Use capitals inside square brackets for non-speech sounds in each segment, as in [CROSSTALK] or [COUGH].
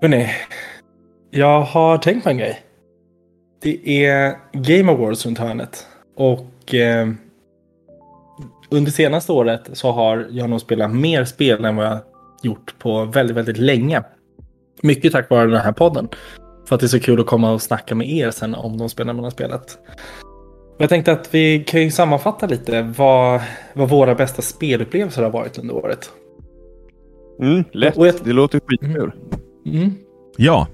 Hörrni, jag har tänkt på en grej. Det är Game Awards runt hörnet. Och eh, under senaste året så har jag nog spelat mer spel än vad jag gjort på väldigt, väldigt länge. Mycket tack vare den här podden. För att det är så kul att komma och snacka med er sen om de spelen man har spelat. Jag tänkte att vi kan ju sammanfatta lite vad, vad våra bästa spelupplevelser har varit under året. Mm, lätt. Jag- Det låter skitkul. Mm. Ja,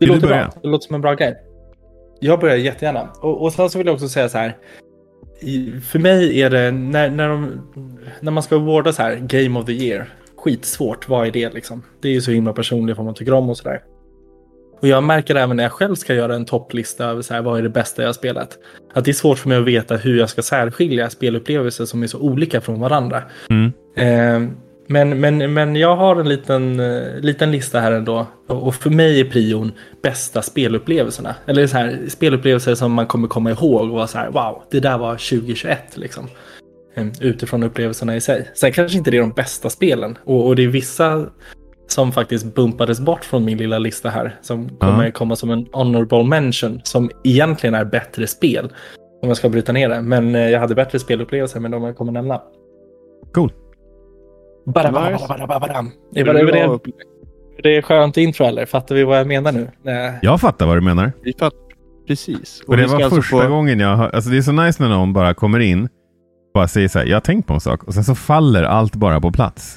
Det Vill låter bra. Det låter som en bra grej. Jag börjar jättegärna. Och, och sen så vill jag också säga så här. I, för mig är det när, när, de, när man ska awarda så här Game of the Year. Skitsvårt. Vad är det liksom? Det är ju så himla personligt vad man tycker om och sådär. Och jag märker även när jag själv ska göra en topplista över så här, vad är det bästa jag har spelat. Att det är svårt för mig att veta hur jag ska särskilja spelupplevelser som är så olika från varandra. Mm. Eh, men, men, men jag har en liten, eh, liten lista här ändå. Och för mig är prion bästa spelupplevelserna. Eller så här, spelupplevelser som man kommer komma ihåg och vara så här, wow, det där var 2021 liksom. Eh, Utifrån upplevelserna i sig. Sen kanske inte det är de bästa spelen. Och, och det är vissa som faktiskt bumpades bort från min lilla lista här. Som kommer komma som en honorable mention. Som egentligen är bättre spel. Om jag ska bryta ner det. Men eh, jag hade bättre spelupplevelser med de jag kommer nämna. Cool. Bara, bara, Nice. bara, bara, bara. Det var det, det, det är skönt intro eller? Fattar vi vad jag menar nu? Nej. jag fattar vad du menar. Vi fattar. Precis. Och det vi ska var alltså första få- gången jag hör, alltså det är så nice när någon bara kommer in bara säger så här, jag har tänkt på en sak och sen så faller allt bara på plats.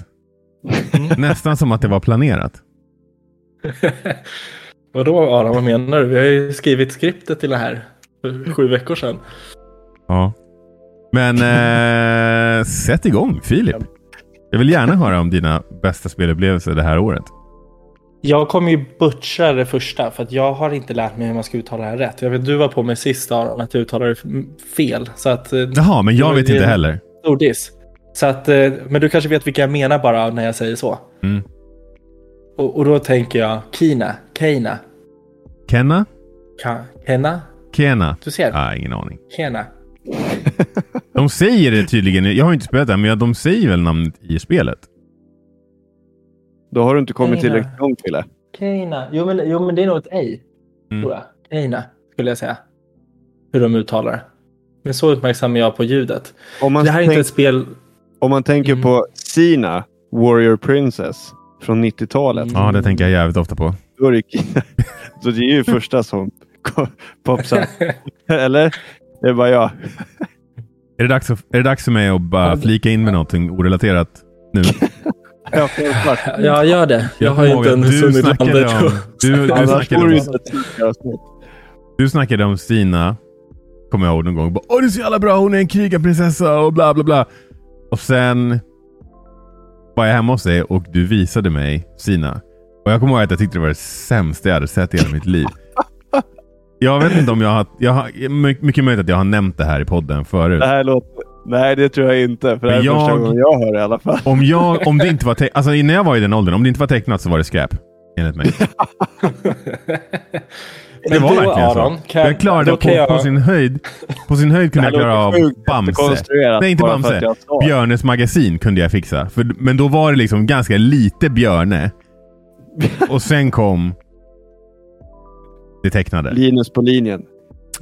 [LAUGHS] Nästan som att det var planerat. [LAUGHS] Vadå Aron, vad menar du? Vi har ju skrivit skriptet till det här för sju veckor sedan. Ja. Men eh, sätt igång Filip. Jag vill gärna höra om dina bästa spelupplevelser det här året. Jag kommer ju butcha det första för att jag har inte lärt mig hur man ska uttala det här rätt. Jag vet du var på mig sist Aron att jag uttalade fel. Så att, eh, Jaha, men jag vet inte heller. stor diss. Så att, eh, men du kanske vet vilka jag menar bara när jag säger så. Mm. Och, och då tänker jag Kina, Keina, Kenna? Ka, Kena. Kena? Du ser, Ah, ingen aning. Kena. [LAUGHS] De säger det tydligen. Jag har inte spelat det, men de säger väl namnet i spelet. Då har du inte kommit tillräckligt långt Fille. Keina. Jo men, jo men det är nog ett ej. Mm. Tror jag. Keina skulle jag säga. Hur de uttalar det. Men så uppmärksammar jag på ljudet. Om man, Det här är inte ett spel... om man tänker Mm. på Sina, Warrior Princess från 90-talet. Mm. Ja, det tänker jag jävligt ofta på. Då är det, [LAUGHS] så det är ju första som [LAUGHS] popsar. Eller? Det är bara jag. Är det dags, är det dags för mig att bara flika in med någonting orelaterat nu? Ja, gör det. Jag, har ju ihåg inte att en du sunnit snackade landet. om, du, du, snackade om, du snackade om Stina, kommer jag ihåg någon gång. Bara, Åh, det är så jävla bra, hon är en krigarprinsessa och bla bla bla. Och sen var jag hemma hos dig och du visade mig Sina. Och jag kommer ihåg att jag tyckte det var det sämsta jag hade sett i hela mitt liv. Jag vet inte om jag har, jag har... my- Mycket möjligt att jag har nämnt det här i podden förut. Det här låter... Nej, det tror jag inte. För det här är Men första jag- gången jag hör det i alla fall. Om, jag, [LAUGHS] om det inte var te- alltså när jag var i den åldern, om det inte var tecknat så var det skräp. Enligt mig. [LAUGHS] Det var verkligen Aron, så. kan- jag klarade på, jag- på sin höjd På sin höjd kunde jag klara av Bamse. Nej, inte Bamse. jag. Björnes magasin kunde jag fixa. För, men då var det liksom ganska lite Björne. [LAUGHS] Och sen kom det tecknade. Linus på linjen.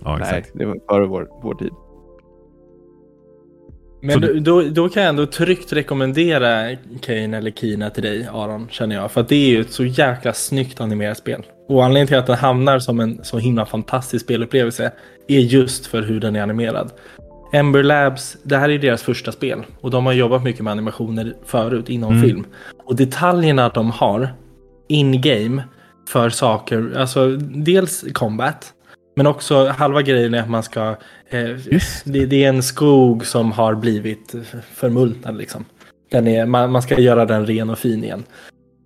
Ja, Nej, det var före vår, vår tid. Men då, då, då kan jag ändå tryggt rekommendera Kane eller Kina till dig Aron, känner jag. För att det är ju ett så jäkla snyggt animerat spel. Och anledningen till att den hamnar som en så himla fantastisk spelupplevelse är just för hur den är animerad. Ember Labs, det här är deras första spel. Och de har jobbat mycket med animationer förut inom Mm. film. Och detaljerna de har in-game för saker, alltså dels combat. Men också halva grejen är att man ska... Eh, det, det är en skog som har blivit förmultnad liksom. Den är, man, man ska göra den ren och fin igen.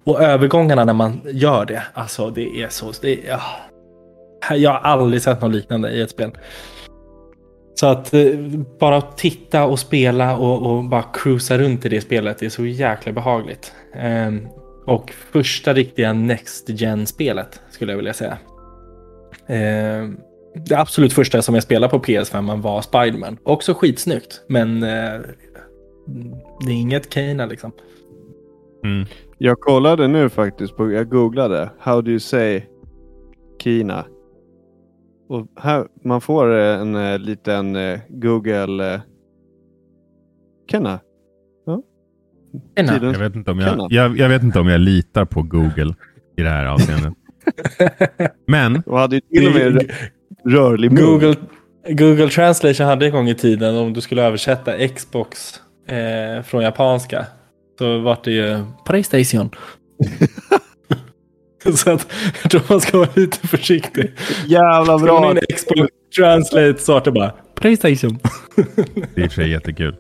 Och övergångarna när man gör det, alltså det är så... Det ja. Jag har aldrig sett något liknande i ett spel. Så att eh, bara titta och spela och, och bara cruisa runt i det spelet är så jäkla behagligt. Ehm, och första riktiga Next Gen-spelet skulle jag vilja säga. Ehm, det absolut första som jag spelade på PS5 var Spiderman. Också skitsnyggt, men eh, det är inget Kena liksom. Mm. Jag kollade nu faktiskt, på, jag googlade. How do you say Kina? Och här, man får eh, en eh, liten eh, Google... Eh, Kenna. Ena. Tiden- Jag, vet inte om jag, jag, jag vet inte om jag litar på Google i det här avseendet. [LAUGHS] Men Och hade ju till och med rö- rörlig. Google, Google Translation hade en gång i tiden om du skulle översätta Xbox eh, från japanska. Så var det ju Playstation. [LAUGHS] så att jag tror man ska vara lite försiktig. Jävla bra! Xbox Translate så var det bara Playstation. det är i och för sig jättekul.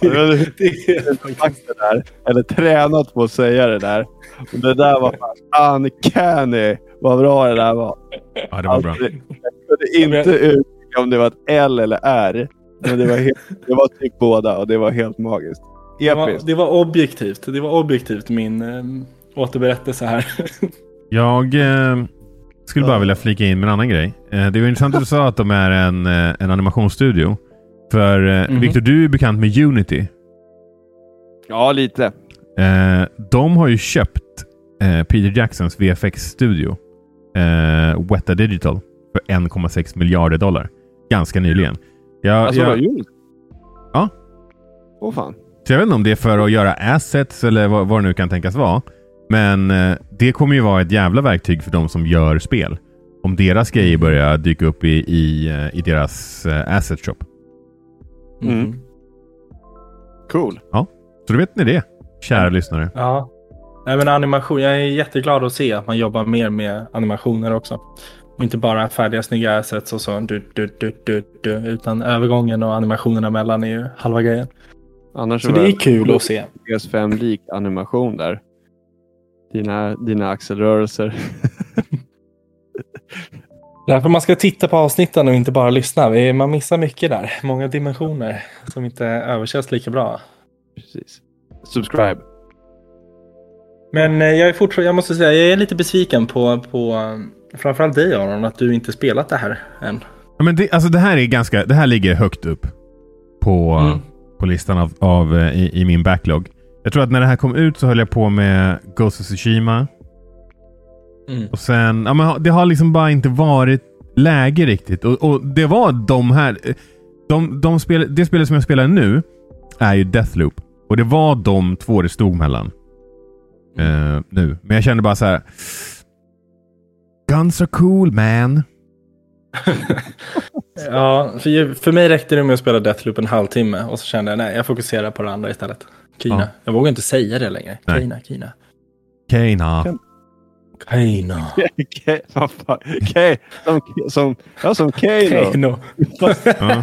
Det är sagt det där, eller tränat på att säga det där. Och det där var fan uncanny vad bra det där var. Ja, det var bra. Alltså, jag kunde inte uttrycka om det var ett L eller R. Men det var, helt, det var typ båda och det var helt magiskt. det, var, det var objektivt. Det var objektivt min eh, återberättelse här. [LAUGHS] Jag eh, skulle bara vilja flika in med en annan grej. Eh, det var intressant att du sa att de är en, en animationsstudio. För eh, Mhm. Victor, du är bekant med Unity. Ja, lite. Eh, de har ju köpt eh, Peter Jacksons VFX-studio, eh, Weta Digital, för 1,6 miljarder dollar. Ganska nyligen. Jag, Alltså, jag, vad gjort? Ja. Åh fan. Så jag vet inte om det är för att göra assets eller vad, vad det nu kan tänkas vara. Men eh, det kommer ju vara ett jävla verktyg för de som gör spel. Om deras grejer börjar dyka upp i, i, eh, i deras eh, asset shop. Mm. Cool. Så då vet ni det, kära lyssnare. Ja. Nej, men animation. Jag är jätteglad att se att man jobbar mer med animationer också. Och inte bara färdiga snygga assets och så. Du, du, du, du, du, utan övergången och animationerna mellan är ju halva grejen. Annars Så det är kul att se. PS5-lik animation där. Dina, dina axelrörelser. [LAUGHS] [LAUGHS] Därför man ska titta på avsnitten och inte bara lyssna. Vi- Man missar mycket där. Många dimensioner som inte översätts lika bra. Precis. Subscribe. Men eh, jag är fortfarande, jag måste säga, jag är lite besviken på, på framförallt dig Aron, att du inte spelat det här än. Ja, men det, alltså det här är ganska, det här ligger högt upp på, Mm. på listan av, av eh, i, i min backlog. Jag tror att när det här kom ut så höll jag på med Ghost of Tsushima. Mm. Och sen, ja, men det har liksom bara inte varit läge riktigt. Och, och det var de här, eh, de, de spel, det spelet som jag spelar nu är ju Deathloop. Och det var de två det stod mellan. eh, nu. Men jag kände bara så här. Guns are cool man. [LAUGHS] Ja, för, för mig räckte det med att spela Deathloop en halvtimme och så kände jag nej, jag fokuserar på det andra istället. Kina. Ja. Jag vågar inte säga det längre. Nej. Kina, Kina. Kina. Fan. Okej, som, som, ja, som Kano. Kano. [LAUGHS] Ja.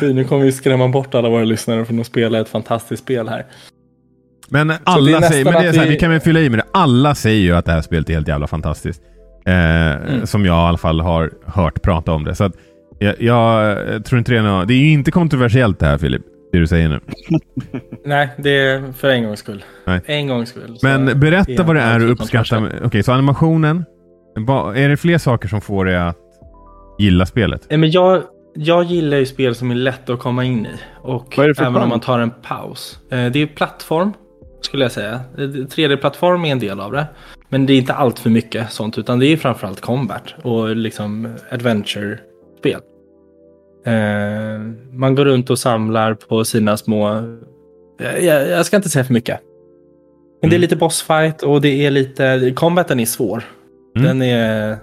Fy, nu kommer vi skrämma bort alla våra lyssnare från att spela ett fantastiskt spel här. Men det alla säger, men det är att så här, vi- vi kan väl fylla i med det. Alla säger ju att det här spelet är helt jävla fantastiskt. Eh, Mm. Som jag i alla fall har hört prata om det. Så att jag, jag tror inte det är något, Det är ju inte kontroversiellt det här Filip. Det du säger nu. Nej, det är för en gångs skull. Nej. En gångs skull. Men berätta vad det är du uppskattar. Okej, så animationen. Är det fler saker som får dig att gilla spelet? Nej, Men jag, jag gillar ju spel som är lätt att komma in i. Och Vad är det för även genre? om man tar en paus. Eh, Det är plattform, skulle jag säga. Eh, 3D-plattform är en del av det. Men det är inte allt för mycket sånt, utan det är framförallt combat och liksom adventure-spel. Eh, man går runt och samlar på sina små... Jag, jag jag ska inte säga för mycket. Men det är Mm. lite bossfight och det är lite... Combaten är svår. Mm. Den är...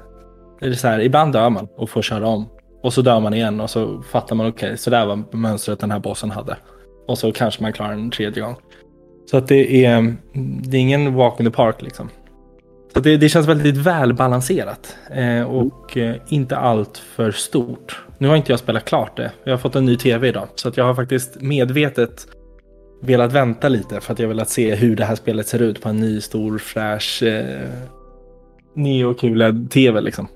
är så här, ibland dör man och får köra om. Och så dör man igen och så fattar man okej, så där var mönstret den här bossen hade. Och så kanske man klarar en tredje gång. Så att det är, det är ingen walk in the park liksom. Så det, det känns väldigt välbalanserat. Eh, och eh, inte allt för stort. Nu har inte jag spelat klart det. Jag har fått en ny tv idag. Så att jag har faktiskt medvetet velat vänta lite för att jag velat se hur det här spelet ser ut på en ny stor fräsch eh, Neo-QLED-tv liksom.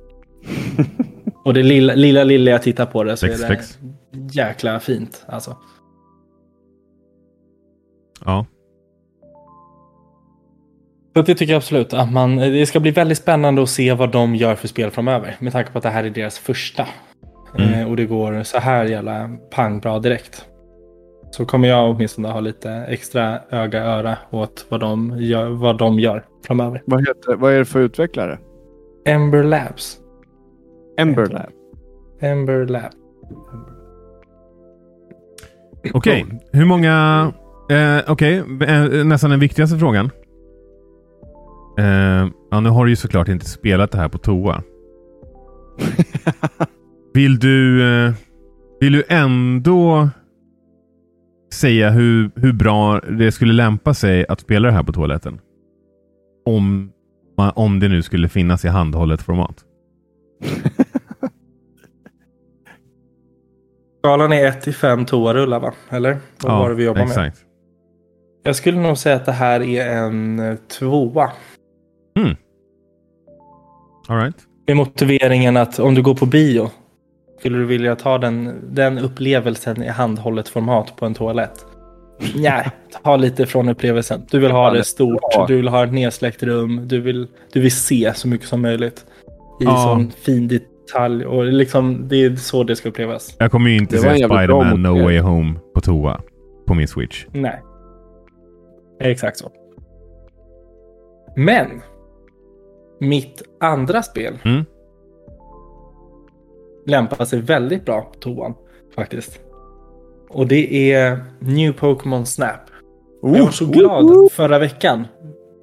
[LAUGHS] Och det lilla, lilla, lilla jag tittar på det så Flex, är det flex. jäkla fint. Alltså. Ja. Så det tycker jag absolut. Att man, det ska bli väldigt spännande att se vad de gör för spel framöver. Med tanke på att det här är deras första. Mm. Eh, och det går så här jävla pang bra direkt. så kommer jag åtminstone ha lite extra öga öra åt vad de gör, vad de gör framöver. Vad, heter, vad är det för utvecklare? Ember Labs. Ember Lab. Ember Lab. Okej, hur många... Eh, Okej, eh, nästan den viktigaste frågan. Eh, ja, nu har du ju såklart inte spelat det här på toa. [LAUGHS] Vill du, eh, vill du ändå säga hur, hur bra det skulle lämpa sig att spela det här på toaletten? Om, om det nu skulle finnas i handhållet format. [LAUGHS] Skalan är 1 till 5 toarullar va? Eller? Vad var det vi jobbade med? exakt. Jag skulle nog säga att det här är en eh, tvåa. All right. Med motiveringen att om du går på bio skulle du vilja ta den, den upplevelsen i handhållet format på en toalett? Nej, ta lite från upplevelsen. Du vill ha det stort, du vill ha ett nedsläckt rum, du vill, du vill se så mycket som möjligt. I Ja. sån fin detalj och liksom det är så det ska upplevas. Jag kommer ju inte se Spider-Man No. Way Home på toa. På min Switch. Nej. Exakt så. Men. Mitt andra spel. Mm. Lämpar sig väldigt bra på toan. Faktiskt. Och det är New Pokémon Snap. jag var så glad förra veckan.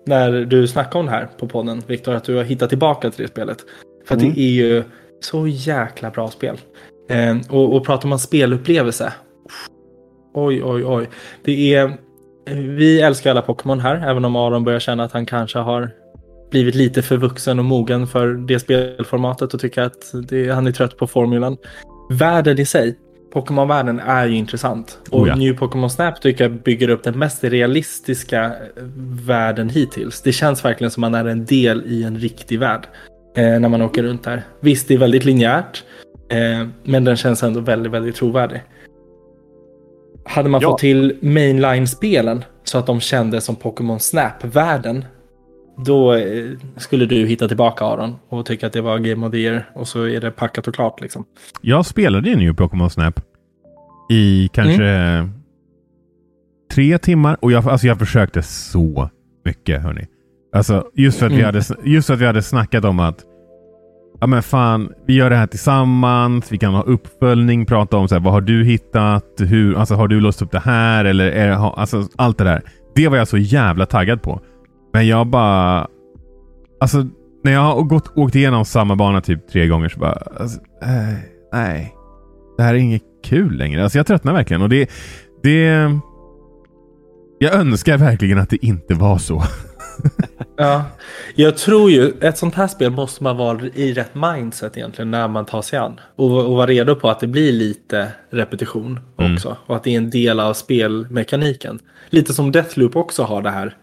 När du snackade om det här på podden. Viktor. Att du har hittat tillbaka till det spelet. För Mm. det är ju så jäkla bra spel. Eh, och, och pratar man spelupplevelse. Oj, oj, oj. Det är... Vi älskar alla Pokémon här. Även om Aron börjar känna att han kanske har blivit lite för vuxen och mogen för det spelformatet och tycker att det, han är trött på formulan. Världen i sig, Pokémon-världen är ju intressant. Och Oh ja. New Pokémon Snap tycker jag bygger upp den mest realistiska eh, världen hittills. Det känns verkligen som man är en del i en riktig värld. Eh, när man åker runt där. Visst, det är väldigt linjärt. Eh, men den känns ändå väldigt, väldigt trovärdig. Hade man Ja. fått till mainline-spelen så att de kändes som Pokémon Snap-världen. Då eh, skulle du hitta tillbaka Aron och tycka att det var Game of the Year. Och så är det packat och klart liksom. Jag spelade ju New Pokémon Snap i kanske Mm. tre timmar och jag, alltså jag försökte så mycket. Hörni. Alltså, just, för att vi Mm. hade, just för att vi hade snackat om att ja men fan, vi gör det här tillsammans, vi kan ha uppföljning, prata om så här, vad har du hittat, hur, alltså, har du låst upp det här eller är, alltså, allt det där. Det var jag så jävla taggad på. Men jag bara... Alltså, när jag har gått, åkt igenom samma bana typ tre gånger så bara... Alltså, äh, nej. Det här är inget kul längre. Alltså jag tröttnar verkligen. Och det... det jag önskar verkligen att det inte var så. [LAUGHS] Ja, jag tror ju ett sånt här spel måste man vara i rätt mindset egentligen när man tar sig an. Och, och vara redo på att det blir lite repetition Mm. också. Och att det är en del av spelmekaniken. Lite som Deathloop också har det här.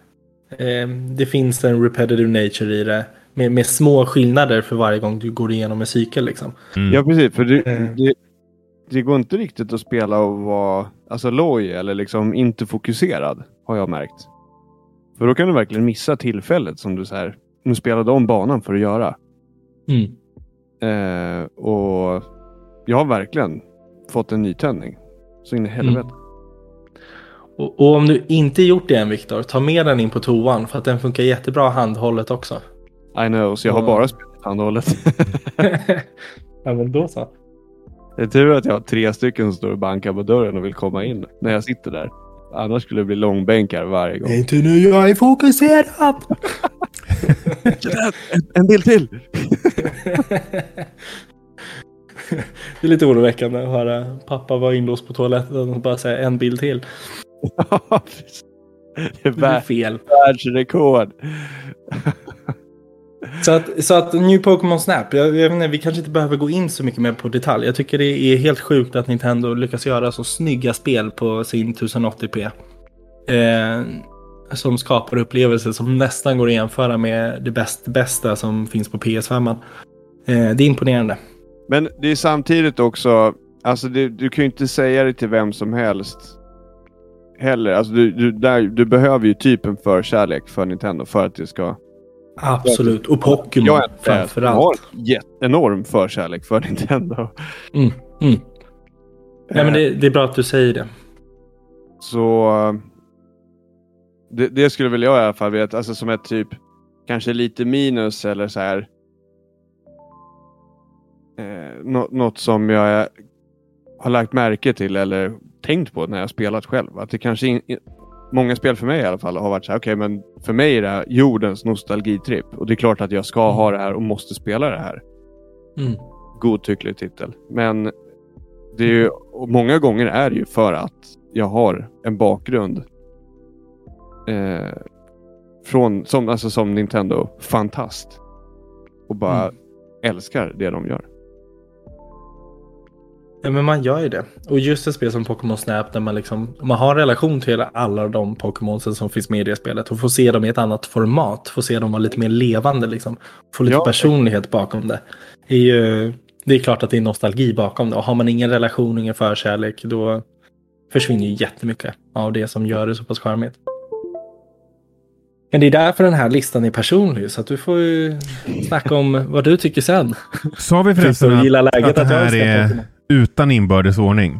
Eh, det finns en repetitive nature i det. Med, med små skillnader för varje gång du går igenom en cykel liksom. Mm. Ja, precis. För det, Mm. det, det går inte riktigt att spela och vara alltså, loj eller liksom inte fokuserad, har jag märkt. För då kan du verkligen missa tillfället som du så här, nu spelade om banan för att göra. Mm. Eh, och jag har verkligen fått en nytändning. Så in i helvete. Och, och om du inte gjort det än Viktor, ta med den in på toan. För att den funkar jättebra handhållet också. I know, så jag har bara spelat handhållet. [LAUGHS] ja men då så. det är tur att jag har tre stycken som står och bankar på dörren och vill komma in när jag sitter där. Annars skulle det bli långbänkar varje gång. inte nu jag är fokuserad! En, en bild till! [LAUGHS] Det är lite oroväckande att höra pappa vara inlåst på toaletten och bara säga en bild till. Det är vär- fel. världsrekord. Så att, så att New Pokémon Snap, jag, jag inte, vi kanske inte behöver gå in så mycket mer på detalj. Jag tycker det är helt sjukt att Nintendo lyckas göra så snygga spel på sin 1080p. Eh, som skapar upplevelser som nästan går att jämföra med det bäst, bästa som finns på PS5. Eh, det är imponerande. Men det är samtidigt också, alltså det, du kan ju inte säga det till vem som helst. Heller. Alltså du, du, där, du behöver ju typ en förkärlek för Nintendo för att det ska... Absolut. Och Pokémon Jag är- Jag har framförallt. en jätte- enorm förkärlek för Nintendo. Mm, mm. Nej, men det, det är bra att du säger det. Så det, det skulle väl jag i alla fall vilja, alltså som ett typ kanske lite minus eller så här. Eh, nå, något som jag har lagt märke till eller tänkt på när jag spelat själv. Att det kanske in, många spel för mig i alla fall har varit så här, okej okay, men för mig är det här jordens nostalgitripp och det är klart att jag ska ha det här och måste spela det här. Mm. Godtycklig titel. Men det är ju, många gånger är det ju för att jag har en bakgrund eh, från, som, alltså som Nintendo-fantast. Och bara mm. älskar det de gör. Ja, men man gör ju det. Och just ett spel som Pokémon Snap där man liksom, man har en relation till alla de Pokémonsen som finns med i det spelet och får se dem i ett annat format, får se dem vara lite mer levande liksom. Få lite ja. personlighet bakom det. det är ju, det är klart att det är nostalgi bakom det och har man ingen relation, ingen förkärlek, då försvinner ju jättemycket av det som gör det så pass charmigt. Men det är därför den här listan är personlig, så att du får ju snacka om vad du tycker sen. Sa vi förresten att, att det här är utan inbördes ordning?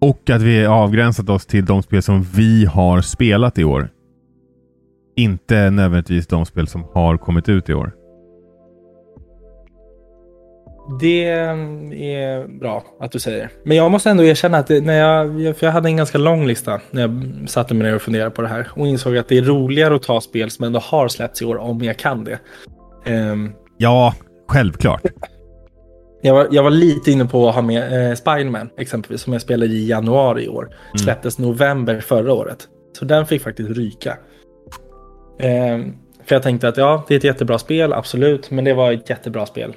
Och att vi avgränsat oss till de spel som vi har spelat i år. Inte nödvändigtvis de spel som har kommit ut i år. Det är bra att du säger. Men jag måste ändå erkänna att när jag, för jag hade en ganska lång lista när jag satte mig ner och funderade på det här och insåg att det är roligare att ta spel som ändå har släppts i år om jag kan det. Um, ja, självklart. Jag var, jag var lite inne på att ha med eh, Spiderman exempelvis som jag spelade i januari i år. Mm. Släpptes november förra året. Så den fick faktiskt ryka. Um, för jag tänkte att ja, det är ett jättebra spel, absolut. Men det var ett jättebra spel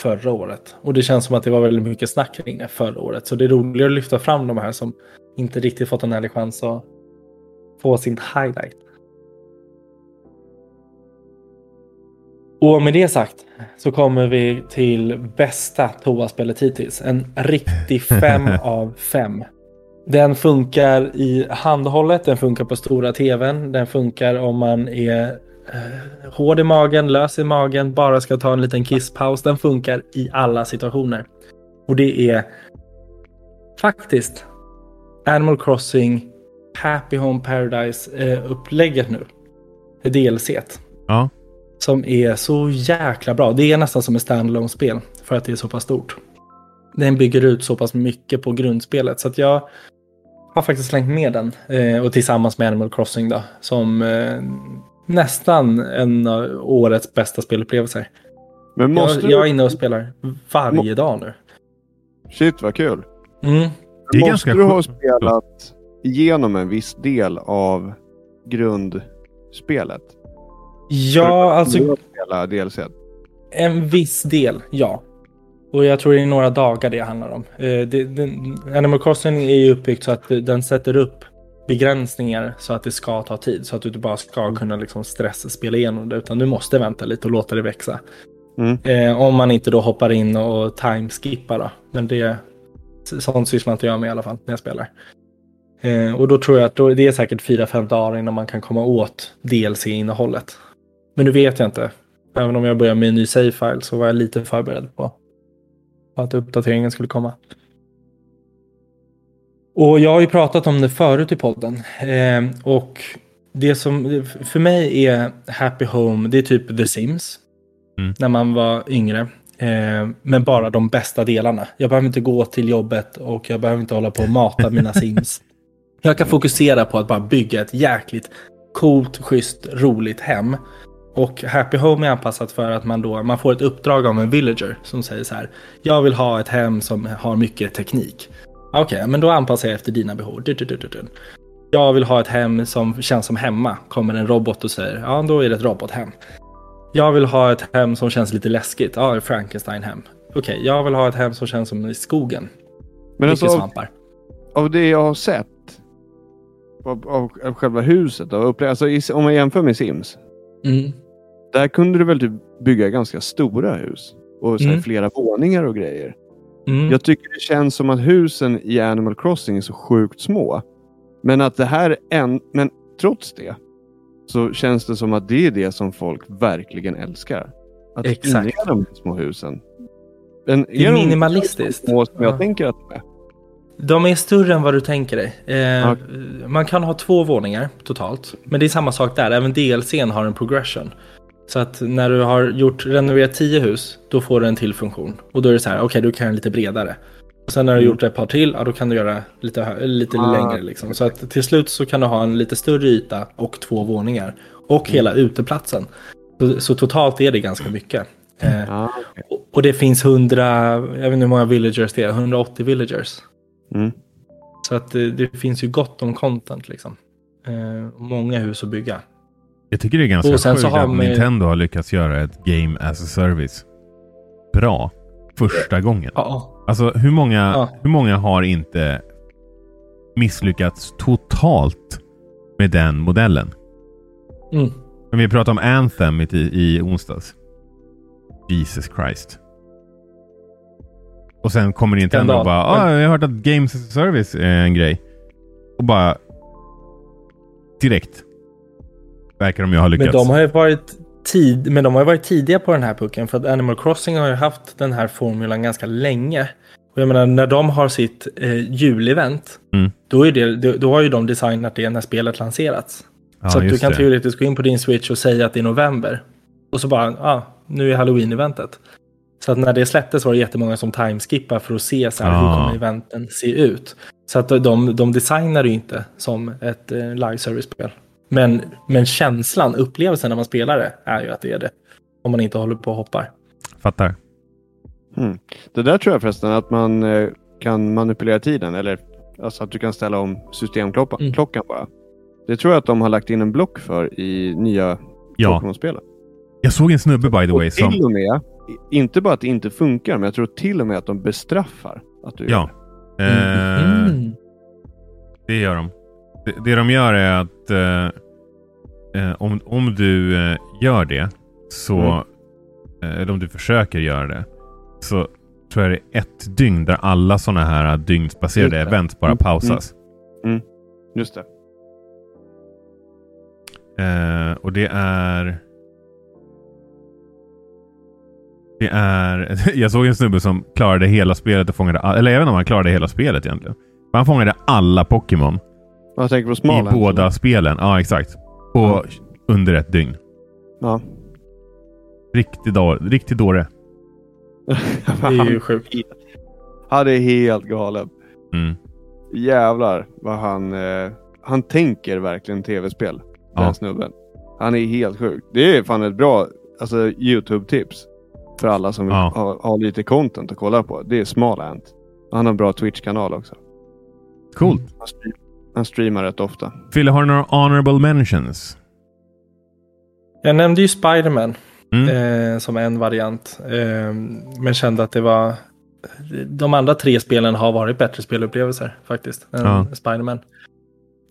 förra året. Och det känns som att det var väldigt mycket snack kring det förra året. Så det är roligare att lyfta fram de här som inte riktigt fått en ärlig chans att få sin highlight. Och med det sagt så kommer vi till bästa toaspelet hittills. En riktig fem [LAUGHS] av fem. Den funkar i handhållet, den funkar på stora tvn, den funkar om man är eh, hård i magen, lös i magen, bara ska ta en liten kisspaus. Den funkar i alla situationer. Och det är faktiskt Animal Crossing Happy Home Paradise-upplägget eh, nu. DLC. Ja. Som är så jäkla bra. Det är nästan som ett standalone spel för att det är så pass stort. Den bygger ut så pass mycket på grundspelet så att jag har faktiskt slängt med den. Eh, och tillsammans med Animal Crossing då. Som eh, nästan en av årets bästa spelupplevelser. Men måste jag, jag är inne och spelar varje dag nu. Shit vad kul. Mm. Det är måste du ha spelat igenom en viss del av grundspelet? Ja, alltså. Spela DLC? En viss del, ja. Och jag tror det är några dagar det handlar om. Eh, det, det, Animal Crossing är ju uppbyggt så att den sätter upp begränsningar så att det ska ta tid. Så att du inte bara ska mm. kunna liksom stressspela igenom det. Utan du måste vänta lite och låta det växa. Mm. Eh, om man inte då hoppar in och timeskippar då. Men det, sånt sysslar inte jag med i alla fall när jag spelar. Eh, och då tror jag att då, det är säkert 4-5 dagar innan man kan komma åt DLC-innehållet. Men nu vet jag inte. Även om jag börjar med en ny save-file så var jag lite förberedd på att uppdateringen skulle komma. Och jag har ju pratat om det förut i podden. Eh, och det som för mig är Happy Home, det är typ The Sims. Mm. När man var yngre. Eh, men bara de bästa delarna. Jag behöver inte gå till jobbet och jag behöver inte hålla på och mata mina [LAUGHS] Sims. Jag kan fokusera på att bara bygga ett jäkligt coolt, schysst, roligt hem. Och Happy Home är anpassat för att man då man får ett uppdrag av en villager som säger så här. Jag vill ha ett hem som har mycket teknik. Okej, okay, men då anpassar jag efter dina behov. Du, du, du, jag vill ha ett hem som känns som hemma. Kommer en robot och säger, ja då är det ett robothem. Jag vill ha ett hem som känns lite läskigt. Ja, Frankenstein-hem. Okej, okay, jag vill ha ett hem som känns som i skogen. Men alltså, svampar. Av, av det jag har sett av, av, av själva huset, av alltså, om man jämför med Sims. Mm. Där kunde du väl typ bygga ganska stora hus och så mm. flera våningar och grejer. Mm. Jag tycker det känns som att husen i Animal Crossing är så sjukt små. Men att det här är en, men trots det så känns det som att det är det som folk verkligen älskar. Att Exakt. inreda de små husen. Men det är, är minimalistiskt. De små som jag tänker att de är? De är större än vad du tänker dig. Eh, Ja. Man kan ha två våningar totalt. Men det är samma sak där. Även DLCn har en progression. Så att när du har gjort renoverat 10 hus, då får du en till funktion. Och då är det så här, okej, du kan lite bredare. Och sen när du har gjort ett par till, ja, då kan du göra lite, lite Ah, längre. Liksom. Så att till slut så kan du ha en lite större yta och två våningar. Och hela uteplatsen. Så, så totalt är det ganska mycket. Eh, Ja, okej. och- och det finns 100, jag vet inte hur många villagers det är, 180 villagers. Mm. Så att det, det finns ju gott om content liksom. Eh, många hus att bygga. Jag tycker det är ganska sjukt att man- Nintendo har lyckats göra ett game as a service bra första gången. Ja, Alltså hur många, Ja. hur många har inte misslyckats totalt med den modellen? mm. Men vi pratade om Anthem i, i onsdags. Jesus Christ. Och sen kommer Nintendo och bara ah, jag har hört att Games as a Service är en grej. Och bara direkt verkar de ju ha lyckats. Men de har ju varit tid, men de har varit tidiga på den här pucken. För att Animal Crossing har ju haft den här formulan ganska länge. Och jag menar när de har sitt eh, julevent. Mm. Då, är det, då, då har ju de designat det när spelet lanserats. Ja, så du kan det. teoretiskt gå in på din Switch och säga att det är november. Och så bara, ja, ah, nu är Halloween-eventet. Så att när det släpptes var det jättemånga som timeskippar för att se så här, hur Ah. kommer eventen se ut. Så att de, de designar ju inte som ett eh, live service-spel. Men, men känslan, upplevelsen när man spelar det, är ju att det är det. Om man inte håller på och hoppar. Fattar. Mm. Det där tror jag förresten att man eh, kan manipulera tiden. Eller alltså att du kan ställa om systemklockan Mm. klockan bara. Det tror jag att de har lagt in en block för i nya Ja, Pokémon-spelen. jag såg en snubbe by the way Och som... till och med, inte bara att det inte funkar, men jag tror till och med att de bestraffar att du gör Ja. det. Eh, Mm. Det gör de. Det, det de gör är att eh, eh, om, om du eh, gör det så, Mm. eh, eller om du försöker göra det, så tror jag det är ett dygn där alla sådana här dygnsbaserade Just det. event bara Mm. pausas. Just det. Eh, och det är... Det är... [LAUGHS] Jag såg en snubbe som klarade hela spelet och fångade... all- Eller inte om han klarade hela spelet egentligen. Men han fångade alla Pokémon Jag tänker på i Smalland. båda spelen. Ja, exakt. På under ett dygn. Ja. Riktigt, då, riktigt dåre. [LAUGHS] Det är ju sjukt. Han är helt galen. Mm. Jävlar vad han... Eh, han tänker verkligen tv-spel. Den Ja. snubben. Han är helt sjuk. Det är fan ett bra alltså, YouTube-tips. För alla som Ja. har, har lite content att kolla på. Det är Smallant. Han har en bra Twitch-kanal också. Coolt. Stream, han streamar rätt ofta. Fille, har du några honorable mentions? Jag nämnde ju Spiderman Mm. eh, som en variant. Eh, men kände att det var... De andra tre spelen har varit bättre spelupplevelser faktiskt. Än Ja. Spiderman.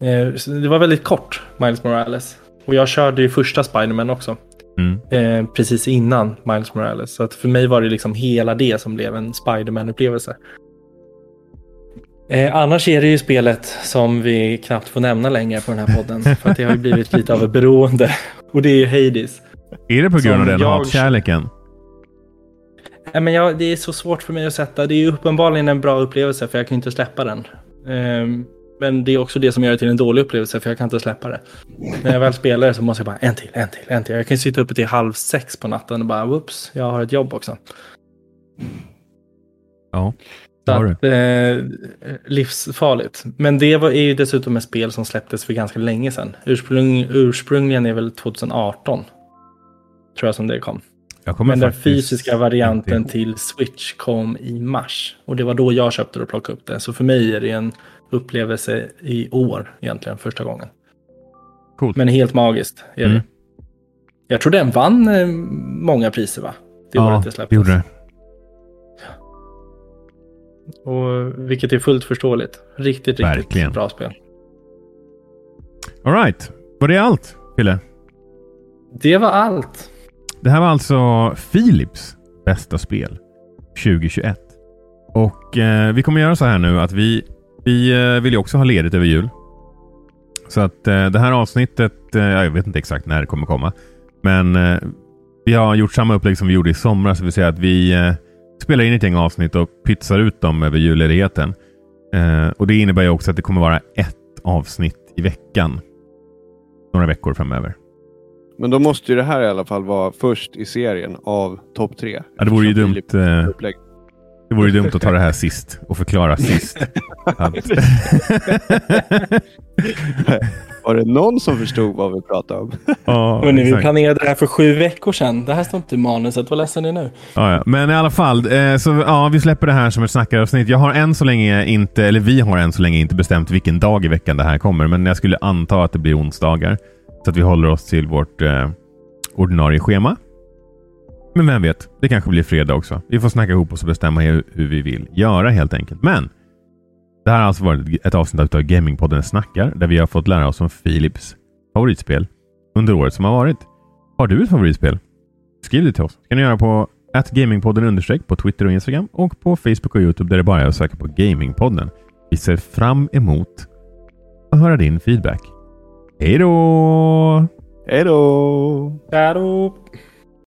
Eh, det var väldigt kort, Miles Morales. Och jag körde ju första Spiderman också. Mm. Eh, precis innan Miles Morales. Så att för mig var det liksom hela det som blev en Spiderman-upplevelse. Eh, annars är det ju spelet som vi knappt får nämna längre på den här podden. [LAUGHS] för att det har ju blivit lite av ett beroende. Och det är ju Hades. Är det på grund av den jag- hatkärleken? Nej, men jag, det är så svårt för mig att sätta. Det är ju uppenbarligen en bra upplevelse för jag kan inte släppa den. Ehm, men det är också det som gör det till en dålig upplevelse för jag kan inte släppa det. När jag väl spelar så måste jag bara en till, en till, en till. Jag kan ju sitta uppe till halv sex på natten och bara whoops, jag har ett jobb också. Ja, att, eh, livsfarligt. Men det var, är ju dessutom ett spel som släpptes för ganska länge sedan. Ursprung, ursprungligen är väl 2018. Tror jag som det kom. Men den fysiska varianten till Switch kom i mars. Och det var då jag köpte det och plockade upp det. Så för mig är det en upplevelse i år egentligen, första gången. Coolt. Men helt magiskt är det. Mm. Jag tror den vann eh, många priser va? Det Ja, året det det släpptes. gjorde det. Och, vilket är fullt förståeligt. Riktigt, riktigt Verkligen. bra spel. Alright, var det allt Fille? Det var allt. Det här var alltså Philips bästa spel 2021. Och eh, vi kommer göra så här nu att vi, vi eh, vill ju också ha ledigt över jul. Så att eh, det här avsnittet, eh, jag vet inte exakt när det kommer komma. Men eh, vi har gjort samma upplägg som vi gjorde i somras. Det vill säga att vi eh, spelar in ett gäng avsnitt och pytsar ut dem över julledigheten. Eh, och Det innebär ju också att det kommer vara ett avsnitt i veckan. Några veckor framöver. Men då måste ju det här i alla fall vara först i serien av topp tre. Ja, det vore ju dumt. Eh. Det vore ju dumt att ta det här sist och förklara sist. Att, Var det någon som förstod vad vi pratade om? ja, Hörrni, vi planerade det här för sju veckor sedan. Det här står inte i manuset. Vad ledsen är ni nu? Ja, ja. Men i alla fall, eh, så ja, vi släpper det här som ett snackaravsnitt. Jag har än så länge inte, eller vi har än så länge inte bestämt vilken dag i veckan det här kommer, men jag skulle anta att det blir onsdagar. Så att vi håller oss till vårt eh, ordinarie schema. Men vem vet, det kanske blir fredag också. Vi får snacka ihop oss och bestämma hur, hur vi vill göra helt enkelt. Men det här har alltså varit ett avsnitt av Gamingpodden Snackar, där vi har fått lära oss om Philips favoritspel under året som har varit. Har du ett favoritspel? Skriv det till oss. Det kan ni göra på gamingpodden understreck på Twitter och Instagram och på Facebook och Youtube där det bara är att söka på Gamingpodden. Vi ser fram emot att höra din feedback. Hej då! Hej då!